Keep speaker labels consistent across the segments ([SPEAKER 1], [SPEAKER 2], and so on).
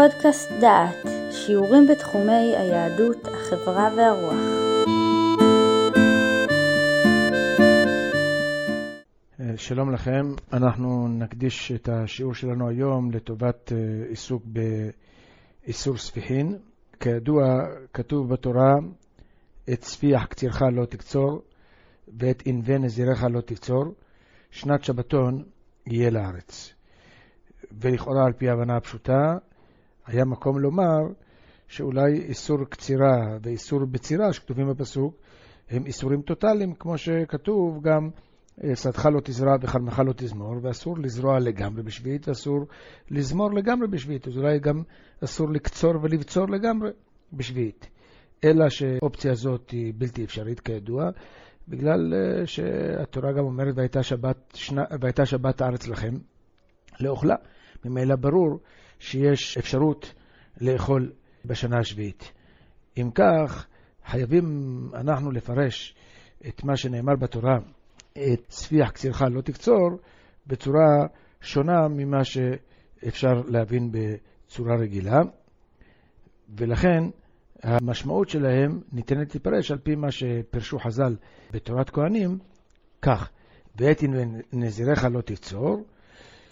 [SPEAKER 1] פודקאסט דעת, שיעורים בתחומי היהדות, החברה והרוח.
[SPEAKER 2] שלום לכם, אנחנו נקדיש את השיעור שלנו היום לטובת אה, עיסוק באיסור ספיחין. כידוע, כתוב בתורה, את ספיח קצירך לא תקצור, ואת ענבי נזירך לא תקצור, שנת שבתון יהיה לארץ. ולכאורה על פי ההבנה הפשוטה, היה מקום לומר שאולי איסור קצירה ואיסור בצירה שכתובים בפסוק הם איסורים טוטאליים, כמו שכתוב גם שדך לא תזרע וחלמך לא תזמור, ואסור לזרוע לגמרי בשביעית, ואסור לזמור לגמרי בשביעית, אז אולי גם אסור לקצור ולבצור לגמרי בשביעית. אלא שהאופציה הזאת היא בלתי אפשרית כידוע, בגלל אה, שהתורה גם אומרת, והייתה שבת, שנה, והייתה שבת הארץ לכם לאוכלה. ממילא ברור שיש אפשרות לאכול בשנה השביעית. אם כך, חייבים אנחנו לפרש את מה שנאמר בתורה, את ספיח קצירך לא תקצור, בצורה שונה ממה שאפשר להבין בצורה רגילה, ולכן המשמעות שלהם ניתנת לפרש על פי מה שפרשו חז"ל בתורת כהנים, כך, בעת נזירך לא תקצור,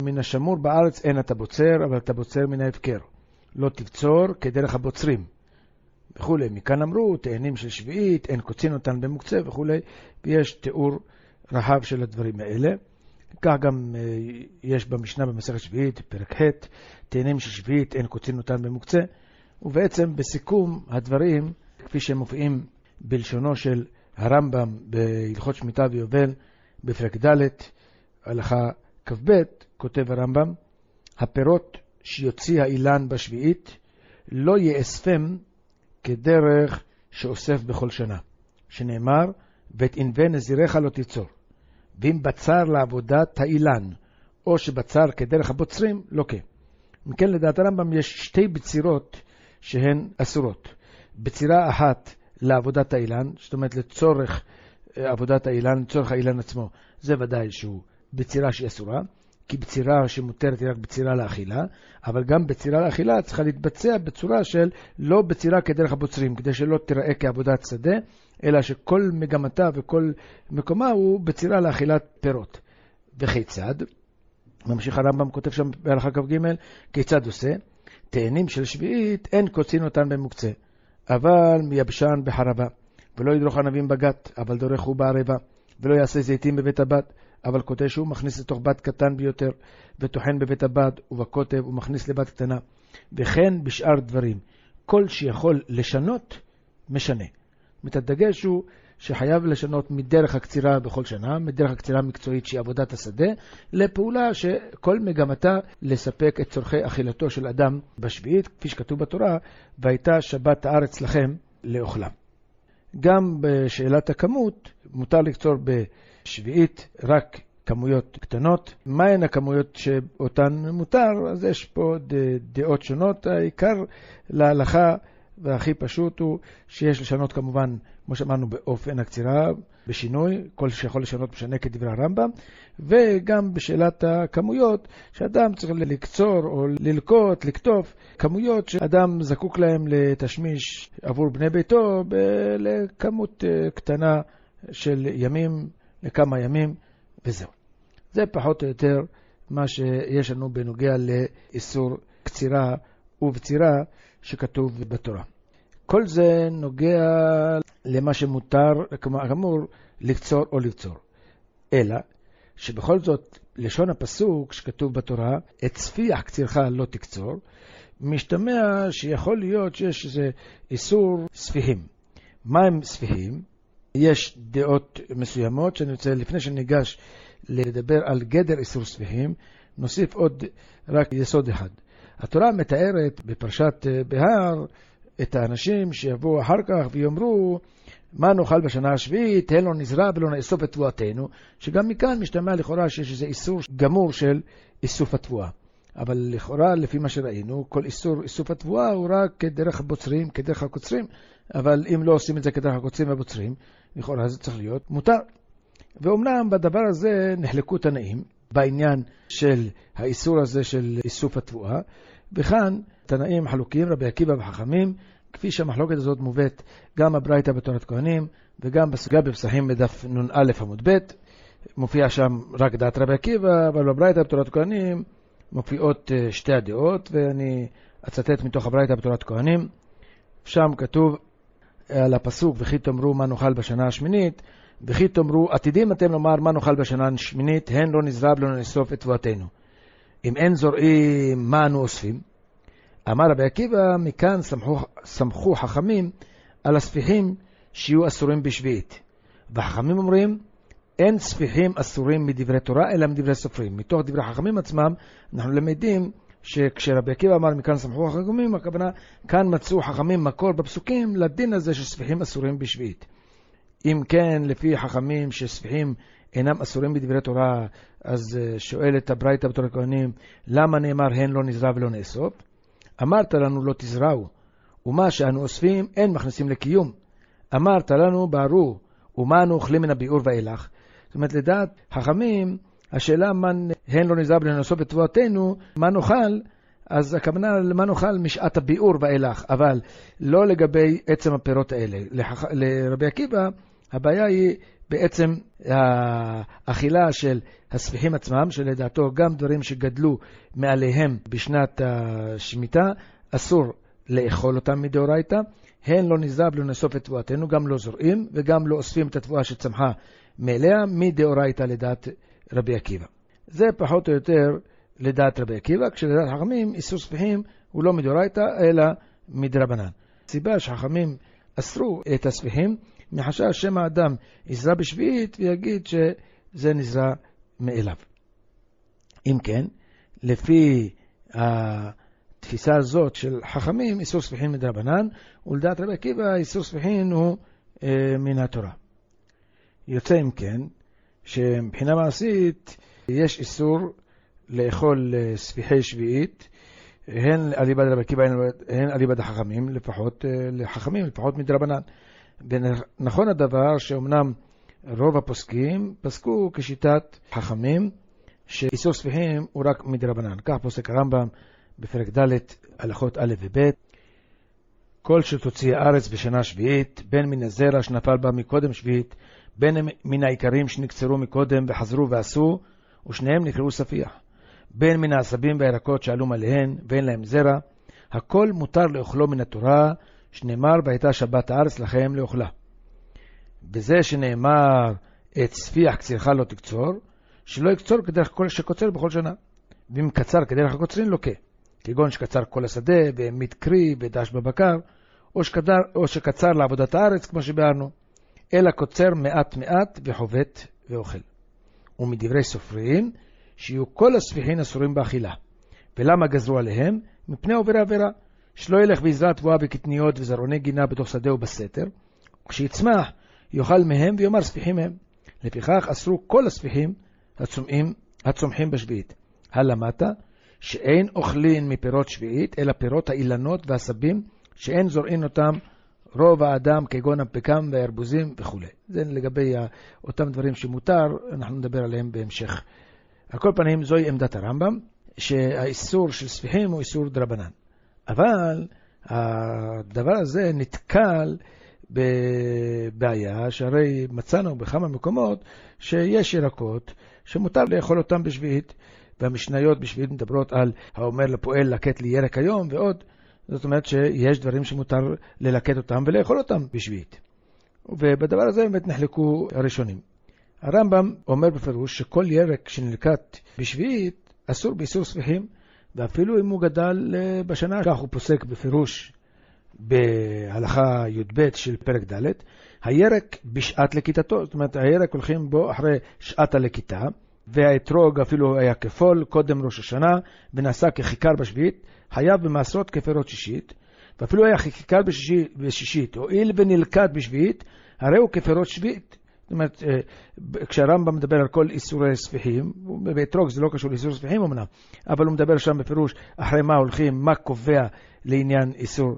[SPEAKER 2] מן השמור בארץ אין אתה בוצר, אבל אתה בוצר מן ההפקר. לא תבצור כדרך הבוצרים. וכולי. מכאן אמרו, תאנים של שביעית, אין קוצין אותן במוקצה וכולי, ויש תיאור רחב של הדברים האלה. כך גם אה, יש במשנה במסכת שביעית, פרק ח', תאנים של שביעית, אין קוצין אותן במוקצה. ובעצם בסיכום הדברים, כפי שהם מופיעים בלשונו של הרמב"ם בהלכות שמיטה ויובל, בפרק ד', הלכה כ"ב, כותב הרמב"ם, הפירות שיוציא האילן בשביעית לא יאספם כדרך שאוסף בכל שנה, שנאמר, ואת ענבי נזירך לא תיצור. ואם בצר לעבודת האילן, או שבצר כדרך הבוצרים, לא כן. אם כן, לדעת הרמב"ם יש שתי בצירות שהן אסורות. בצירה אחת לעבודת האילן, זאת אומרת לצורך אה, עבודת האילן, לצורך האילן עצמו, זה ודאי שהוא בצירה שהיא אסורה. כי בצירה שמותרת היא רק בצירה לאכילה, אבל גם בצירה לאכילה צריכה להתבצע בצורה של לא בצירה כדרך הבוצרים, כדי שלא תיראה כעבודת שדה, אלא שכל מגמתה וכל מקומה הוא בצירה לאכילת פירות. וכיצד? ממשיך הרמב"ם כותב שם בהלכה כ"ג, כיצד עושה? תאנים של שביעית אין קוצין אותן במוקצה, אבל מייבשן בחרבה, ולא ידרוך ענבים בגת, אבל דורך הוא בעריבה, ולא יעשה זיתים בבית הבד, אבל כותב שהוא מכניס לתוך בד קטן ביותר, וטוחן בבית הבד ובקוטב, ומכניס לבד קטנה. וכן בשאר דברים. כל שיכול לשנות, משנה. זאת הדגש הוא שחייב לשנות מדרך הקצירה בכל שנה, מדרך הקצירה המקצועית שהיא עבודת השדה, לפעולה שכל מגמתה לספק את צורכי אכילתו של אדם בשביעית, כפי שכתוב בתורה, והייתה שבת הארץ לכם לאוכלם. גם בשאלת הכמות, מותר לקצור ב... שביעית רק כמויות קטנות. מהן הכמויות שאותן מותר? אז יש פה דעות שונות. העיקר להלכה והכי פשוט הוא שיש לשנות כמובן, כמו שאמרנו, באופן הקצירה, בשינוי, כל שיכול לשנות משנה כדברי הרמב"ם, וגם בשאלת הכמויות, שאדם צריך לקצור או ללקוט, לקטוף, כמויות שאדם זקוק להן לתשמיש עבור בני ביתו לכמות אה, קטנה של ימים לכמה ימים, וזהו. זה פחות או יותר מה שיש לנו בנוגע לאיסור קצירה ובצירה שכתוב בתורה. כל זה נוגע למה שמותר, כאמור, לקצור או לבצור. אלא שבכל זאת, לשון הפסוק שכתוב בתורה, את ספיח קצירך לא תקצור, משתמע שיכול להיות שיש איזה איסור ספיחים. מה הם ספיחים? יש דעות מסוימות שאני רוצה, לפני שניגש לדבר על גדר איסור ספיחים, נוסיף עוד רק יסוד אחד. התורה מתארת בפרשת אה, בהר את האנשים שיבואו אחר כך ויאמרו מה נאכל בשנה השביעית, אין לו נזרע ולא נאסוף את תבואתנו, שגם מכאן משתמע לכאורה שיש איזה איסור גמור של איסוף התבואה. אבל לכאורה, לפי מה שראינו, כל איסור איסוף התבואה הוא רק כדרך הבוצרים, כדרך הקוצרים, אבל אם לא עושים את זה כדרך הקוצרים והבוצרים, לכאורה זה צריך להיות מותר. ואומנם בדבר הזה נחלקו תנאים בעניין של האיסור הזה של איסוף התבואה, וכאן תנאים חלוקים, רבי עקיבא וחכמים, כפי שהמחלוקת הזאת מובאת גם הברייתא בתורת כהנים וגם בסוגיה בפסחים בדף נ"א עמוד ב', מופיע שם רק דעת רבי עקיבא, אבל בברייתא בתורת כהנים מופיעות אה, שתי הדעות, ואני אצטט מתוך הברייתא בתורת כהנים. שם כתוב על הפסוק, וכי תאמרו מה נאכל בשנה השמינית, וכי תאמרו, עתידים אתם לומר מה נאכל בשנה השמינית, הן לא נזרב לא נאסוף את תבואתנו. אם אין זורעים, מה אנו אוספים? אמר רבי עקיבא, מכאן סמכו, סמכו חכמים על הספיחים שיהיו אסורים בשביעית. והחכמים אומרים, אין ספיחים אסורים מדברי תורה, אלא מדברי סופרים. מתוך דברי החכמים עצמם, אנחנו למדים שכשרבי עקיבא אמר מכאן סמכו החכמים, הכוונה, כאן מצאו חכמים מקור בפסוקים לדין הזה שספיחים אסורים בשביעית. אם כן, לפי חכמים שספיחים אינם אסורים בדברי תורה, אז אה, שואלת הברייתא בתור הכהנים, למה נאמר הן לא נזרע ולא נאסוף? אמרת לנו לא תזרעו, ומה שאנו אוספים אין מכניסים לקיום. אמרת לנו ברור, ומה אנו אוכלים מן הביאור ואילך? זאת אומרת, לדעת חכמים, השאלה מה הן לא נזרע ולא נאסוף את תבואתנו, מה נאכל, אז הכוונה למה נאכל משעת הביאור ואילך, אבל לא לגבי עצם הפירות האלה. לח... לרבי עקיבא, הבעיה היא בעצם האכילה של הספיחים עצמם, שלדעתו גם דברים שגדלו מעליהם בשנת השמיטה, אסור לאכול אותם מדאורייתא, הן לא נזב לא נאסוף את תבואתנו, גם לא זורעים וגם לא אוספים את התבואה שצמחה מאליה מדאורייתא לדעת רבי עקיבא. זה פחות או יותר לדעת רבי עקיבא, כשלדעת חכמים איסור ספיחים הוא לא מדאורייתא אלא מדרבנן. הסיבה שחכמים אסרו את הספיחים מחשש שמא האדם יזרע בשביעית ויגיד שזה נזרע מאליו. אם כן, לפי התפיסה הזאת של חכמים, איסור ספיחין מדרבנן, ולדעת רבי עקיבא, איסור ספיחין הוא אה, מן התורה. יוצא אם כן, שמבחינה מעשית יש איסור לאכול אה, ספיחי שביעית, הן אליבא דרבי עקיבא, הן אליבא דחכמים, לפחות אה, לחכמים, לפחות מדרבנן. ונכון הדבר שאומנם רוב הפוסקים פסקו כשיטת חכמים, שאיסור ספיחים הוא רק מדרבנן. כך פוסק הרמב"ם בפרק ד', הלכות א' וב'. כל שתוציא הארץ בשנה שביעית, בין מן הזרע שנפל בה מקודם שביעית, בין מן העיקרים שנקצרו מקודם וחזרו ועשו, ושניהם נקראו ספיח. בין מן העשבים והירקות שעלו מלאיהן, ואין להם זרע, הכל מותר לאכלו מן התורה, שנאמר, והייתה שבת הארץ לכם לאוכלה. בזה שנאמר, את ספיח קצירך לא תקצור, שלא יקצור כדרך כל שקוצר בכל שנה. ואם קצר כדרך הקוצרין, לוקה. כגון שקצר כל השדה, והעמיד קרי, ודש בבקר, או, שקדר, או שקצר לעבודת הארץ, כמו שביארנו. אלא קוצר מעט מעט, וחובט ואוכל. ומדברי סופרים, שיהיו כל הספיחין אסורים באכילה. ולמה גזרו עליהם? מפני עובר עבירה. שלא ילך ויזרע תבואה וקטניות וזרעוני גינה בתוך שדהו בסתר, וכשיצמח יאכל מהם ויאמר ספיחים הם. לפיכך אסרו כל הספיחים הצומחים, הצומחים בשביעית. הלמטה, שאין אוכלין מפירות שביעית, אלא פירות האילנות והעשבים, שאין זורעין אותם רוב האדם, כגון הפקם והארבוזים וכו'. זה לגבי אותם דברים שמותר, אנחנו נדבר עליהם בהמשך. על כל פנים, זוהי עמדת הרמב"ם, שהאיסור של ספיחים הוא איסור דרבנן. אבל הדבר הזה נתקל בבעיה, שהרי מצאנו בכמה מקומות שיש ירקות שמותר לאכול אותם בשביעית, והמשניות בשביעית מדברות על האומר לפועל לקט לי ירק היום ועוד. זאת אומרת שיש דברים שמותר ללקט אותם ולאכול אותם בשביעית. ובדבר הזה באמת נחלקו הראשונים. הרמב"ם אומר בפירוש שכל ירק שנלקט בשביעית אסור באיסור ספיחים, ואפילו אם הוא גדל אה, בשנה, כך הוא פוסק בפירוש בהלכה י"ב של פרק ד', הירק בשעת לכיתתו, זאת אומרת הירק הולכים בו אחרי שעת הלכיתה, והאתרוג אפילו היה כפול קודם ראש השנה, ונעשה ככיכר בשביעית, חייב במעשרות כפירות שישית, ואפילו היה ככיכר בשישית, הואיל ונלכד בשביעית, הרי הוא כפירות שביעית. זאת אומרת, אה, כשהרמב"ם מדבר על כל איסורי ספיחים, באתרוג זה לא קשור לאיסור ספיחים אמנם, אבל הוא מדבר שם בפירוש אחרי מה הולכים, מה קובע לעניין איסור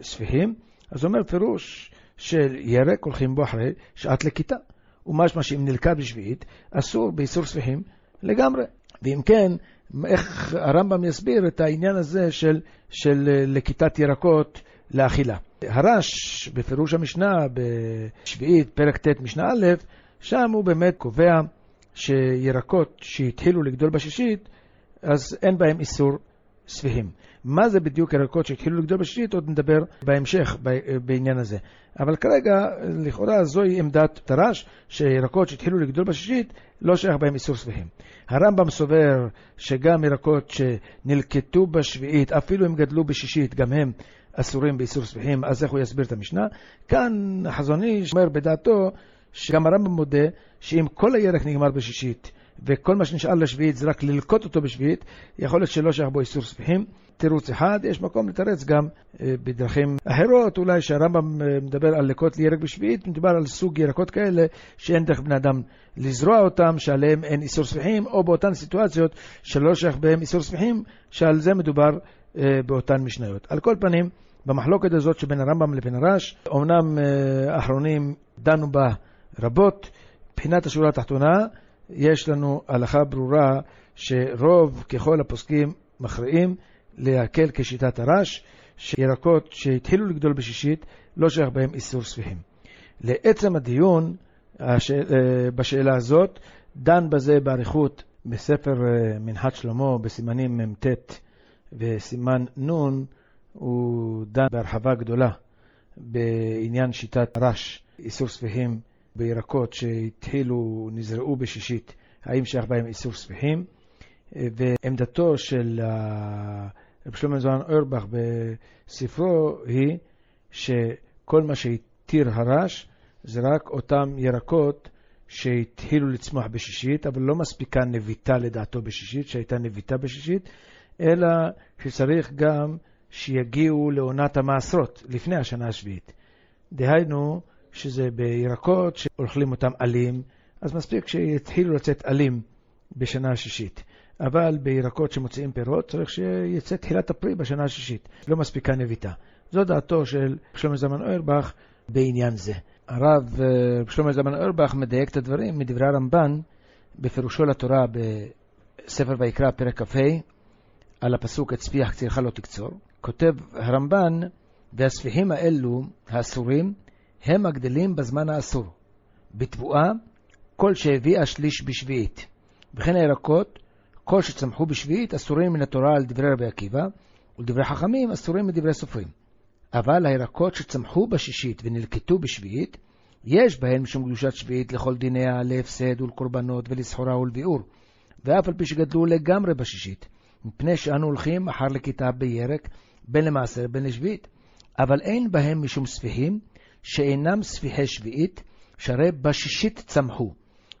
[SPEAKER 2] ספיחים, אז הוא אומר פירוש של ירק הולכים בו אחרי שעת לכיתה, ומשמע שאם נלכד בשביעית, אסור באיסור ספיחים לגמרי. ואם כן, איך הרמב"ם יסביר את העניין הזה של, של לקיטת ירקות לאכילה. הרש, בפירוש המשנה, בשביעית, פרק ט', משנה א', שם הוא באמת קובע שירקות שהתחילו לגדול בשישית, אז אין בהם איסור ספיחים. מה זה בדיוק ירקות שהתחילו לגדול בשישית, עוד נדבר בהמשך בעניין הזה. אבל כרגע, לכאורה זוהי עמדת תר"ש, שירקות שהתחילו לגדול בשישית, לא שייך בהם איסור ספיחים. הרמב"ם סובר שגם ירקות שנלקטו בשביעית, אפילו אם גדלו בשישית, גם הם אסורים באיסור ספיחים, אז איך הוא יסביר את המשנה? כאן החזון איש אומר בדעתו שגם הרמב"ם מודה שאם כל הירק נגמר בשישית וכל מה שנשאר לשביעית זה רק ללקוט אותו בשביעית, יכול להיות שלא שייך בו איסור ספיחים. תירוץ אחד, יש מקום לתרץ גם אה, בדרכים אחרות, אולי שהרמב"ם אה, מדבר על לקוט לירק בשביעית, מדובר על סוג ירקות כאלה שאין דרך בני אדם לזרוע אותם, שעליהם אין איסור ספיחים, או באותן סיטואציות שלא שייך בהם איסור ספיחים, שעל זה מדובר אה, באותן משניות. על כל פנים, במחלוקת הזאת שבין הרמב"ם לבין הרש, אומנם האחרונים דנו בה רבות, מבחינת השורה התחתונה, יש לנו הלכה ברורה שרוב ככל הפוסקים מכריעים להקל כשיטת הרש, שירקות שהתחילו לגדול בשישית, לא שייך בהם איסור ספיחים. לעצם הדיון. אה, בשאלה הזאת, דן בזה באריכות בספר אה, מנחת שלמה בסימנים מ"ט וסימן נ', הוא דן בהרחבה גדולה בעניין שיטת הרש, איסור ספיחים בירקות שהתחילו, נזרעו בשישית, האם שייך בהם איסור ספיחים, ועמדתו של רב שלמה זוהן אורבך בספרו היא שכל מה שהתיר הרש זה רק אותם ירקות שהתחילו לצמוח בשישית, אבל לא מספיקה נביטה לדעתו בשישית, שהייתה נביטה בשישית, אלא שצריך גם שיגיעו לעונת המעשרות, לפני השנה השביעית. דהיינו, שזה בירקות שאוכלים אותם עלים, אז מספיק שיתחילו לצאת עלים בשנה השישית. אבל בירקות שמוציאים פירות צריך שיצא תחילת הפרי בשנה השישית. לא מספיקה נביטה. זו דעתו של שלמה זמן אוירבך בעניין זה. הרב אה, שלמה זמן אוירבך מדייק את הדברים מדברי הרמב"ן בפירושו לתורה בספר ויקרא פרק כ"ה על הפסוק הצפיח קצירך לא תקצור. כותב הרמב"ן והספיחים האלו האסורים הם הגדלים בזמן האסור. בתבואה כל שהביאה שליש בשביעית. וכן הירקות כל שצמחו בשביעית אסורים מן התורה על דברי רבי עקיבא, ולדברי חכמים אסורים מדברי סופרים. אבל הירקות שצמחו בשישית ונלקטו בשביעית, יש בהן משום קדושת שביעית לכל דיניה להפסד ולקורבנות ולסחורה ולביאור, ואף על פי שגדלו לגמרי בשישית, מפני שאנו הולכים אחר לכיתה בירק, בין למעשר בין לשביעית. אבל אין בהם משום ספיחים, שאינם ספיחי שביעית, שהרי בשישית צמחו,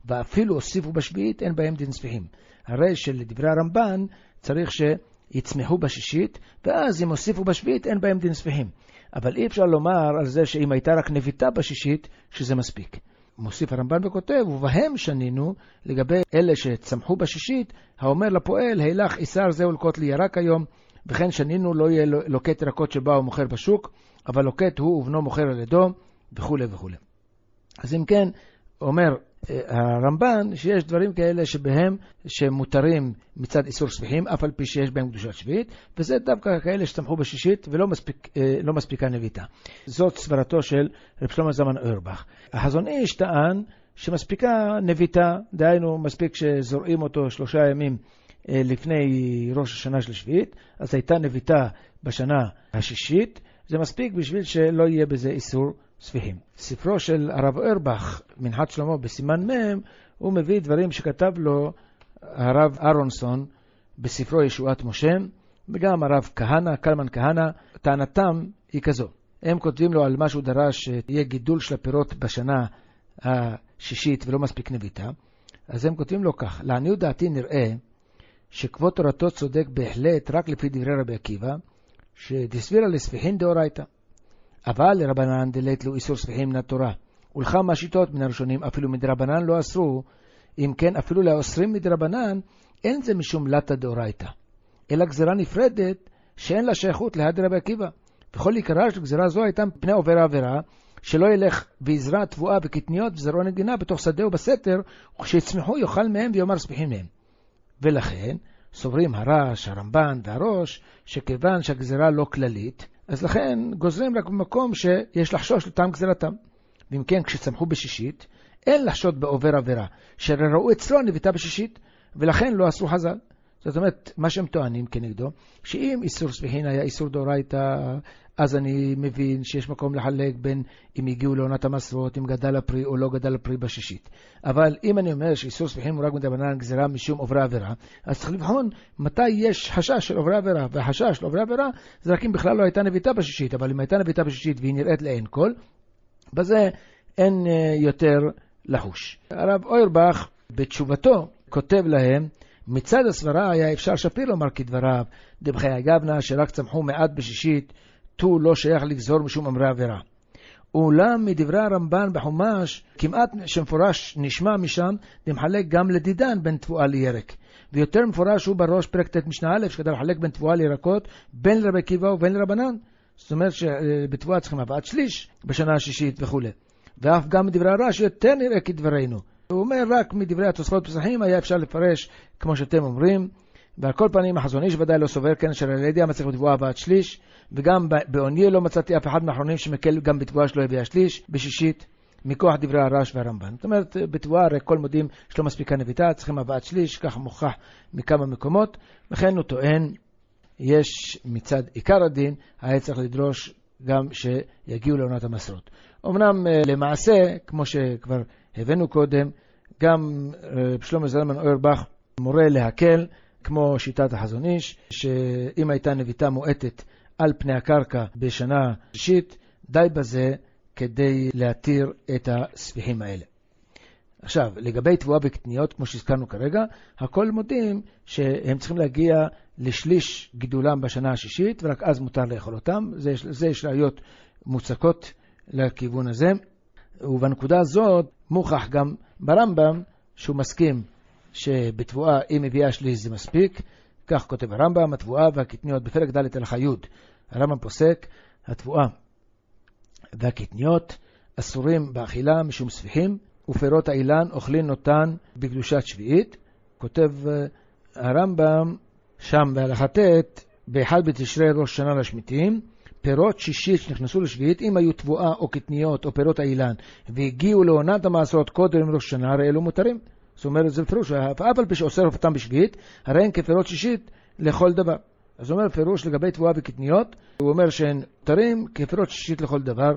[SPEAKER 2] ואפילו הוסיפו בשביעית, אין בהם דין ספיחים. הרי שלדברי הרמב"ן צריך שיצמחו בשישית, ואז אם הוסיפו בשביעית אין בהם דין ספיחים. אבל אי אפשר לומר על זה שאם הייתה רק נביטה בשישית, שזה מספיק. מוסיף הרמב"ן וכותב, ובהם שנינו לגבי אלה שצמחו בשישית, האומר לפועל, הילך איסר זהו לקוט לי ירק היום, וכן שנינו לא יהיה לוקט ירקות שבא ומוכר בשוק, אבל לוקט הוא ובנו מוכר על ידו, וכולי וכולי. אז אם כן, אומר הרמב"ן שיש דברים כאלה שבהם שמותרים מצד איסור ספיחים, אף על פי שיש בהם קדושת שביעית, וזה דווקא כאלה שצמחו בשישית ולא מספיק, אה, לא מספיקה נביטה. זאת סברתו של רב שלמה זמן אוירבך. החזון איש טען שמספיקה נביטה, דהיינו מספיק שזורעים אותו שלושה ימים אה, לפני ראש השנה של השביעית, אז הייתה נביטה בשנה השישית, זה מספיק בשביל שלא יהיה בזה איסור ספיחים. ספרו של הרב אורבך, מנחת שלמה, בסימן מ', הוא מביא דברים שכתב לו הרב אהרונסון בספרו ישועת משה, וגם הרב כהנא, קלמן כהנא, טענתם היא כזו. הם כותבים לו על מה שהוא דרש שיהיה גידול של הפירות בשנה השישית ולא מספיק נביטה, אז הם כותבים לו כך, לעניות דעתי נראה שכבוד תורתו צודק בהחלט רק לפי דברי רבי עקיבא, שדסבירה לספיחין דאורייתא. אבל לרבנן דלית לו איסור ספיחים מן התורה, ולכמה שיטות מן הראשונים אפילו מדרבנן לא אסרו, אם כן אפילו לאוסרים מדרבנן, אין זה משום לטה דאורייתא, אלא גזרה נפרדת שאין לה שייכות להד רבי עקיבא. וכל עיקרה של גזרה זו הייתה מפני עובר העבירה, שלא ילך ויזרע תבואה וקטניות וזרוע נגינה בתוך שדה ובסתר, וכשיצמחו יאכל מהם ויאמר ספיחים מהם. ולכן, סוברים הרש, הרמב"ן והראש, שכיוון שהגזרה לא כללית, אז לכן גוזרים רק במקום שיש לחשוש לטעם גזרתם. ואם כן, כשצמחו בשישית, אין לחשוד בעובר עבירה, שהרי ראו אצלו נביטה בשישית, ולכן לא אסרו חז"ל. זאת אומרת, מה שהם טוענים כנגדו, שאם איסור ספיחין היה איסור דאורייתא, אז אני מבין שיש מקום לחלק בין אם הגיעו לעונת המסרות, אם גדל הפרי או לא גדל הפרי בשישית. אבל אם אני אומר שאיסור ספיחין הוא רק מדברנן גזירה משום עוברי עבירה, אז צריך לבחון מתי יש חשש של עוברי עבירה, והחשש של עוברי עבירה זה רק אם בכלל לא הייתה נביטה בשישית, אבל אם הייתה נביטה בשישית והיא נראית לעין כל, בזה אין אה, יותר לחוש. הרב אוירבך בתשובתו כותב להם מצד הסברה היה אפשר שפיר לומר כדבריו, דבחיי גבנה שרק צמחו מעט בשישית, ט"ו לא שייך לגזור משום אמרי עבירה. אולם מדברי הרמב"ן בחומש, כמעט שמפורש נשמע משם, דמחלק גם לדידן בין תבואה לירק. ויותר מפורש הוא בראש פרק ט' משנה א', שכדי לחלק בין תבואה לירקות, בין לרבי עקיבא ובין לרבנן. זאת אומרת שבתבואה צריכים הבאת שליש בשנה השישית וכולי. ואף גם מדברי הרש יותר נראה כדברינו. הוא אומר רק מדברי התוספות פסחים היה אפשר לפרש כמו שאתם אומרים, ועל כל פנים החזון איש ודאי לא סובר כן אשר על ידי המצליח בתבואה הבאת שליש, וגם בעונייה לא מצאתי אף אחד מהאחרונים שמקל גם בתבואה שלא הביאה שליש, בשישית, מכוח דברי הרש והרמב"ן. זאת אומרת, בתבואה הרי כל מודים שלא מספיקה נביטה, צריכים הבאת שליש, כך מוכח מכמה מקומות, לכן הוא טוען, יש מצד עיקר הדין, היה צריך לדרוש גם שיגיעו לעונת המסרות. אמנם אה, למעשה, כמו שכבר הבאנו קודם, גם אה, שלמה זלמן אוירבך מורה להקל, כמו שיטת החזון איש, שאם הייתה נביטה מועטת על פני הקרקע בשנה שישית, די בזה כדי להתיר את הספיחים האלה. עכשיו, לגבי תבואה בקטניות, כמו שהזכרנו כרגע, הכל מודים שהם צריכים להגיע לשליש גידולם בשנה השישית, ורק אז מותר לאכול אותם. זה, זה יש ראיות מוצקות לכיוון הזה. ובנקודה הזאת מוכח גם ברמב"ם שהוא מסכים שבתבואה אם מביאה שליש זה מספיק. כך כותב הרמב"ם, התבואה והקטניות בפרק ד' הלכה י'. הרמב"ם פוסק, התבואה והקטניות אסורים באכילה משום ספיחים, ופירות האילן אוכלים אותן בקדושת שביעית. כותב אה, הרמב"ם שם בהלכה ט', באחד בתשרי ראש שנה לשמיטים, פירות שישית שנכנסו לשביעית, אם היו תבואה או קטניות או פירות האילן, והגיעו לעונת המעשרות קודם ראש שנה, הרי אלו מותרים. זאת אומרת, זה בפירוש, אף על פי שאוסר אותם בשביעית, הרי הן כפירות שישית לכל דבר. אז הוא אומר פירוש לגבי תבואה וקטניות, הוא אומר שהן מותרים כפירות שישית לכל דבר,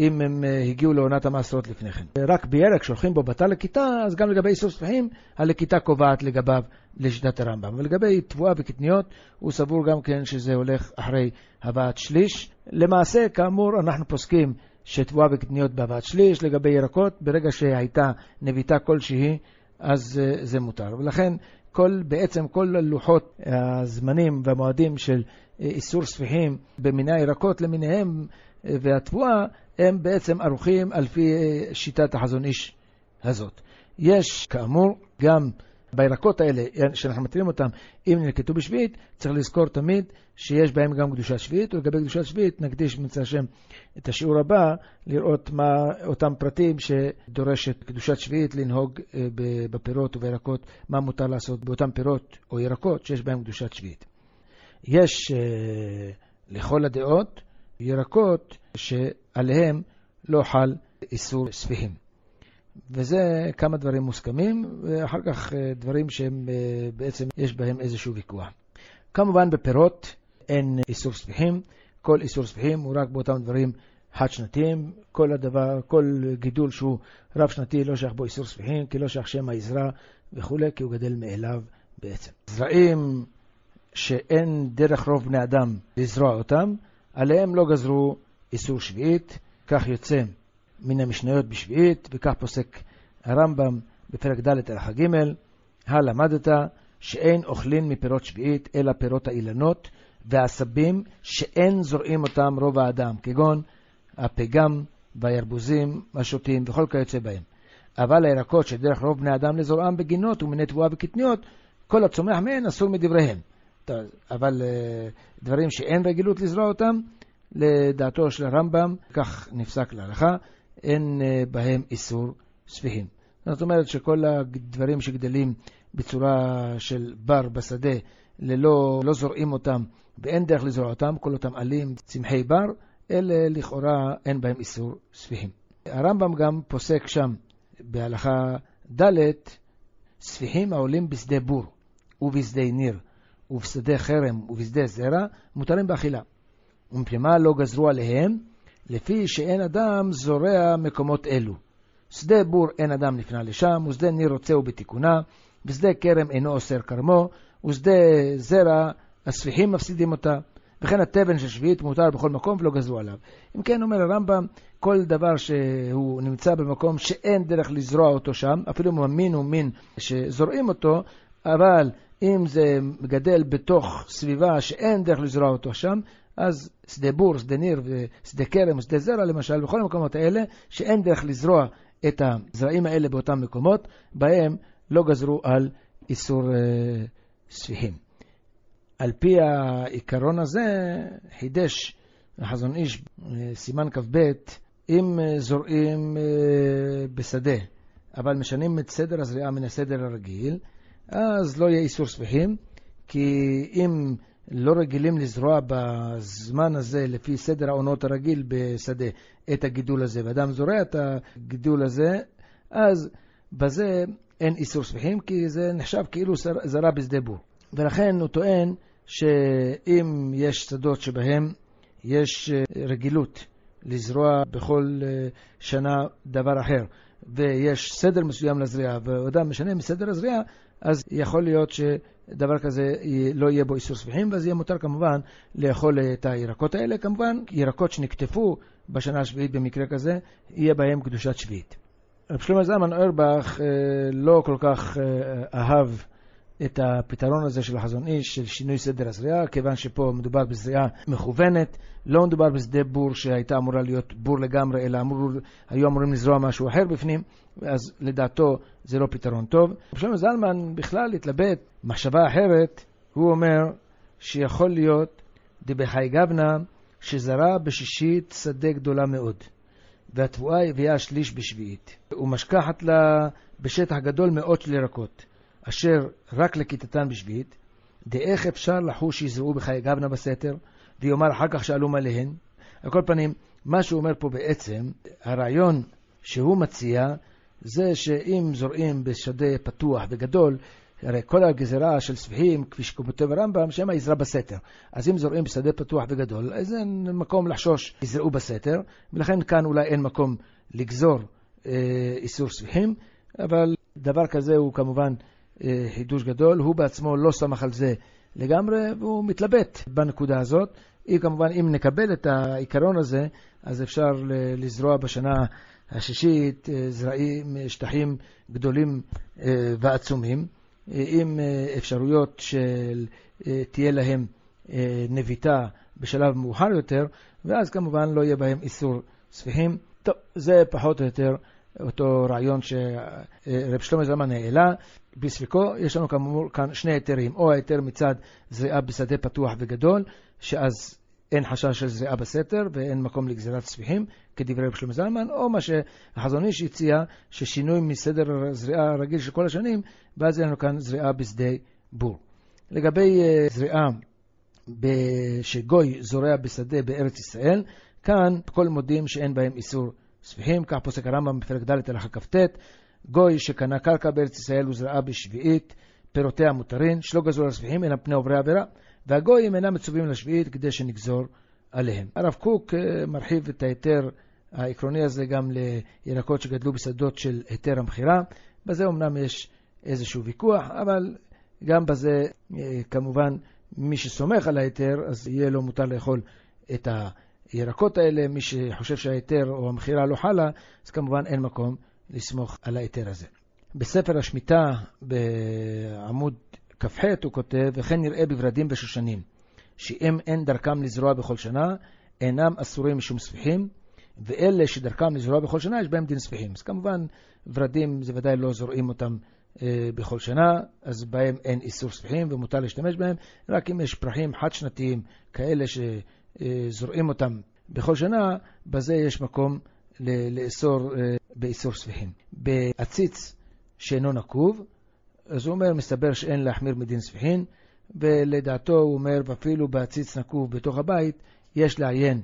[SPEAKER 2] אם הם אה, הגיעו לעונת המעשרות לפני כן. רק בירק שהולכים בו בתא לכיתה, אז גם לגבי איסור ספחים, הלכיתה קובעת לגביו לשיטת הרמב"ם. ולגבי תבואה וקטניות, הוא סבור גם כן שזה הולך אחרי הבאת שליש. למעשה, כאמור, אנחנו פוסקים שתבואה וקטניות בהבאת שליש. לגבי ירקות, ברגע שהייתה נביטה כלשהי, אז אה, זה מותר. ולכן כל, בעצם כל לוחות הזמנים והמועדים של אה, איסור ספיחים במיני הירקות למיניהם אה, והתבואה, הם בעצם ערוכים על פי שיטת החזון איש הזאת. יש, כאמור, גם בירקות האלה, שאנחנו מתירים אותם, אם נלקטו בשביעית, צריך לזכור תמיד שיש בהם גם קדושת שביעית, ולגבי קדושת שביעית נקדיש במצא השם את השיעור הבא, לראות מה אותם פרטים שדורשת קדושת שביעית לנהוג אה, בפירות ובירקות, מה מותר לעשות באותם פירות או ירקות שיש בהם קדושת שביעית. יש אה, לכל הדעות ירקות שעליהם לא חל איסור ספיחים. וזה כמה דברים מוסכמים, ואחר כך אה, דברים שהם אה, בעצם יש בהם איזשהו ויכוח. כמובן בפירות אין איסור ספיחים, כל איסור ספיחים הוא רק באותם דברים חד-שנתיים, כל הדבר, כל גידול שהוא רב-שנתי לא שייך בו איסור ספיחים, כי לא שייך שם העזרה וכולי, כי הוא גדל מאליו בעצם. זרעים שאין דרך רוב בני אדם לזרוע אותם, עליהם לא גזרו איסור שביעית, כך יוצא מן המשניות בשביעית, וכך פוסק הרמב"ם בפרק ד' הלכה ג', הלמדת שאין אוכלין מפירות שביעית, אלא פירות האילנות והעשבים, שאין זורעים אותם רוב האדם, כגון הפגם והירבוזים, השוטים וכל כיוצא בהם. אבל הירקות שדרך רוב בני אדם לזורעם בגינות ומיני תבואה וקטניות, כל הצומח מהן אסור מדבריהם. אבל אה, דברים שאין רגילות לזרוע אותם, לדעתו של הרמב"ם, כך נפסק להלכה, אין אה, בהם איסור ספיחים. זאת אומרת שכל הדברים שגדלים בצורה של בר בשדה ללא, לא זורעים אותם ואין דרך לזרוע אותם, כל אותם עלים, צמחי בר, אלה לכאורה אין בהם איסור ספיחים. הרמב"ם גם פוסק שם בהלכה ד' ספיחים העולים בשדה בור ובשדה ניר ובשדה חרם ובשדה זרע מותרים באכילה. ומפני מה לא גזרו עליהם? לפי שאין אדם זורע מקומות אלו. שדה בור אין אדם נפנה לשם, ושדה ניר רוצה ובתיקונה, ושדה כרם אינו אוסר כרמו, ושדה זרע הספיחים מפסידים אותה. וכן התבן של שביעית מותר בכל מקום ולא גזרו עליו. אם כן, אומר הרמב"ם, כל דבר שהוא נמצא במקום שאין דרך לזרוע אותו שם, אפילו אם הוא מין הוא מין שזורעים אותו, אבל אם זה מגדל בתוך סביבה שאין דרך לזרוע אותו שם, אז שדה בור, שדה ניר ושדה כרם ושדה זרע למשל, בכל המקומות האלה, שאין דרך לזרוע את הזרעים האלה באותם מקומות, בהם לא גזרו על איסור אה, ספיחים. על פי העיקרון הזה חידש החזון איש, אה, סימן כ"ב, אם אה, זורעים בשדה, אבל משנים את סדר הזריעה מן הסדר הרגיל, אז לא יהיה איסור ספיחים, כי אם לא רגילים לזרוע בזמן הזה, לפי סדר העונות הרגיל בשדה, את הגידול הזה, ואדם זורע את הגידול הזה, אז בזה אין איסור ספיחים, כי זה נחשב כאילו זרע בשדה בור. ולכן הוא טוען שאם יש שדות שבהם יש אה, רגילות לזרוע בכל אה, שנה דבר אחר, ויש סדר מסוים לזריעה, ואדם משנה מסדר הזריעה, אז יכול להיות שדבר כזה לא יהיה בו איסור ספיחים, ואז יהיה מותר כמובן לאכול את הירקות האלה. כמובן, ירקות שנקטפו בשנה השביעית במקרה כזה, יהיה בהם קדושת שביעית. רב שלמה זלמן אוירבך אה, לא כל כך אהב את הפתרון הזה של החזון איש, של שינוי סדר הזריעה, כיוון שפה מדובר בזריעה מכוונת, לא מדובר בשדה בור שהייתה אמורה להיות בור לגמרי, אלא אמור, היו אמורים לזרוע משהו אחר בפנים, אז לדעתו זה לא פתרון טוב. שלמה זלמן בכלל התלבט, מחשבה אחרת, הוא אומר שיכול להיות דבחי גבנה שזרע בשישית שדה גדולה מאוד, והתבואה הביאה שליש בשביעית, ומשכחת לה בשטח גדול מאוד של ירקות. אשר רק לכיתתן בשביעית, דאיך אפשר לחוש שיזרעו בחיי גבנה בסתר, ויאמר אחר כך שאלו עליהן. על כל פנים, מה שהוא אומר פה בעצם, הרעיון שהוא מציע, זה שאם זורעים בשדה פתוח וגדול, הרי כל הגזרה של ספיחים, כפי שכותב הרמב"ם, שמא יזרע בסתר. אז אם זורעים בשדה פתוח וגדול, אז אין מקום לחשוש יזרעו בסתר, ולכן כאן אולי אין מקום לגזור אה, איסור ספיחים, אבל דבר כזה הוא כמובן חידוש גדול, הוא בעצמו לא סמך על זה לגמרי, והוא מתלבט בנקודה הזאת. אם כמובן, אם נקבל את העיקרון הזה, אז אפשר לזרוע בשנה השישית אה, זרעים, שטחים גדולים אה, ועצומים, עם אפשרויות שתהיה להם נביטה בשלב מאוחר יותר, ואז כמובן לא יהיה בהם איסור ספיחים. טוב, זה פחות או יותר אותו רעיון שרב שלמה זלמן העלה. בספיקו יש לנו כאמור כאן שני היתרים, או ההיתר מצד זריעה בשדה פתוח וגדול, שאז אין חשש של זריעה בסתר ואין מקום לגזירת ספיחים, כדברי רב שלמה זלמן, או מה שהחזון איש הציע, ששינוי מסדר הזריעה הרגיל של כל השנים, ואז אין לנו כאן זריעה בשדה בור. לגבי uh, זריעה שגוי זורע בשדה בארץ ישראל, כאן כל מודים שאין בהם איסור ספיחים, כך פוסק הרמב"ם בפרק ד' הלכה כ"ט, גוי שקנה קרקע בארץ ישראל וזרעה בשביעית, פירותיה מותרים, שלא גזרו על הספיחים אלא פני עוברי עבירה, והגויים אינם מצווים לשביעית כדי שנגזור עליהם. הרב קוק אה, מרחיב את ההיתר העקרוני הזה גם לירקות שגדלו בשדות של היתר המכירה. בזה אמנם יש איזשהו ויכוח, אבל גם בזה אה, כמובן מי שסומך על ההיתר, אז יהיה לו מותר לאכול את הירקות האלה. מי שחושב שההיתר או המכירה לא חלה, אז כמובן אין מקום לסמוך על ההיתר הזה. בספר השמיטה, בעמוד כ"ח, הוא כותב, וכן נראה בברדים ושושנים, שאם אין דרכם לזרוע בכל שנה, אינם אסורים משום ספיחים, ואלה שדרכם לזרוע בכל שנה, יש בהם דין ספיחים. אז כמובן, ורדים זה ודאי לא זורעים אותם אה, בכל שנה, אז בהם אין איסור ספיחים ומותר להשתמש בהם, רק אם יש פרחים חד-שנתיים כאלה שזורעים אותם בכל שנה, בזה יש מקום לאסור אה, באיסור ספיחים. בעציץ שאינו נקוב, אז הוא אומר, מסתבר שאין להחמיר מדין ספיחין, ולדעתו הוא אומר, ואפילו בעציץ נקוב בתוך הבית, יש לעיין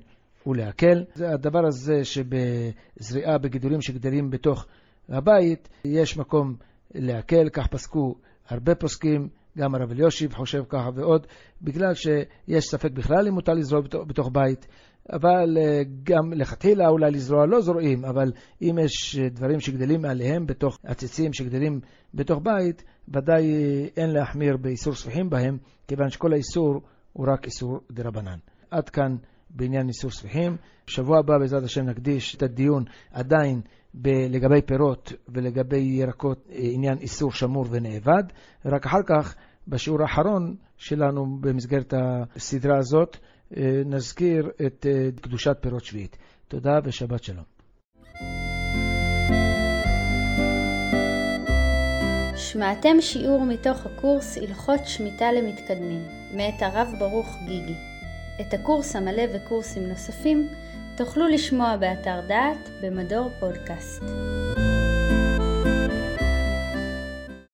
[SPEAKER 2] ולהקל. הדבר הזה שבזריעה בגידולים שגדלים בתוך הבית, יש מקום להקל, כך פסקו הרבה פוסקים, גם הרב אליושיב חושב ככה ועוד, בגלל שיש ספק בכלל אם מותר לזרוע בתוך, בתוך בית, אבל אה, גם לכתחילה אולי לזרוע לא זורעים, אבל אם יש דברים שגדלים עליהם בתוך עציצים שגדלים בתוך בית, ודאי אין להחמיר באיסור ספיחים בהם, כיוון שכל האיסור הוא רק איסור דרבנן. עד כאן בעניין איסור ספיחים. בשבוע הבא בעזרת השם נקדיש את הדיון עדיין ב- לגבי פירות ולגבי ירקות אה, עניין איסור שמור ונאבד, ורק אחר כך בשיעור האחרון שלנו במסגרת הסדרה הזאת אה, נזכיר את אה, קדושת פירות שביעית. תודה ושבת שלום.
[SPEAKER 1] שמעתם שיעור מתוך הקורס הלכות שמיטה למתקדמים, מאת הרב ברוך גיגי. את הקורס המלא וקורסים נוספים תוכלו לשמוע באתר דעת במדור פודקאסט.